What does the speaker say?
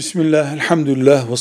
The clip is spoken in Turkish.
Bismillah, elhamdülillah, ve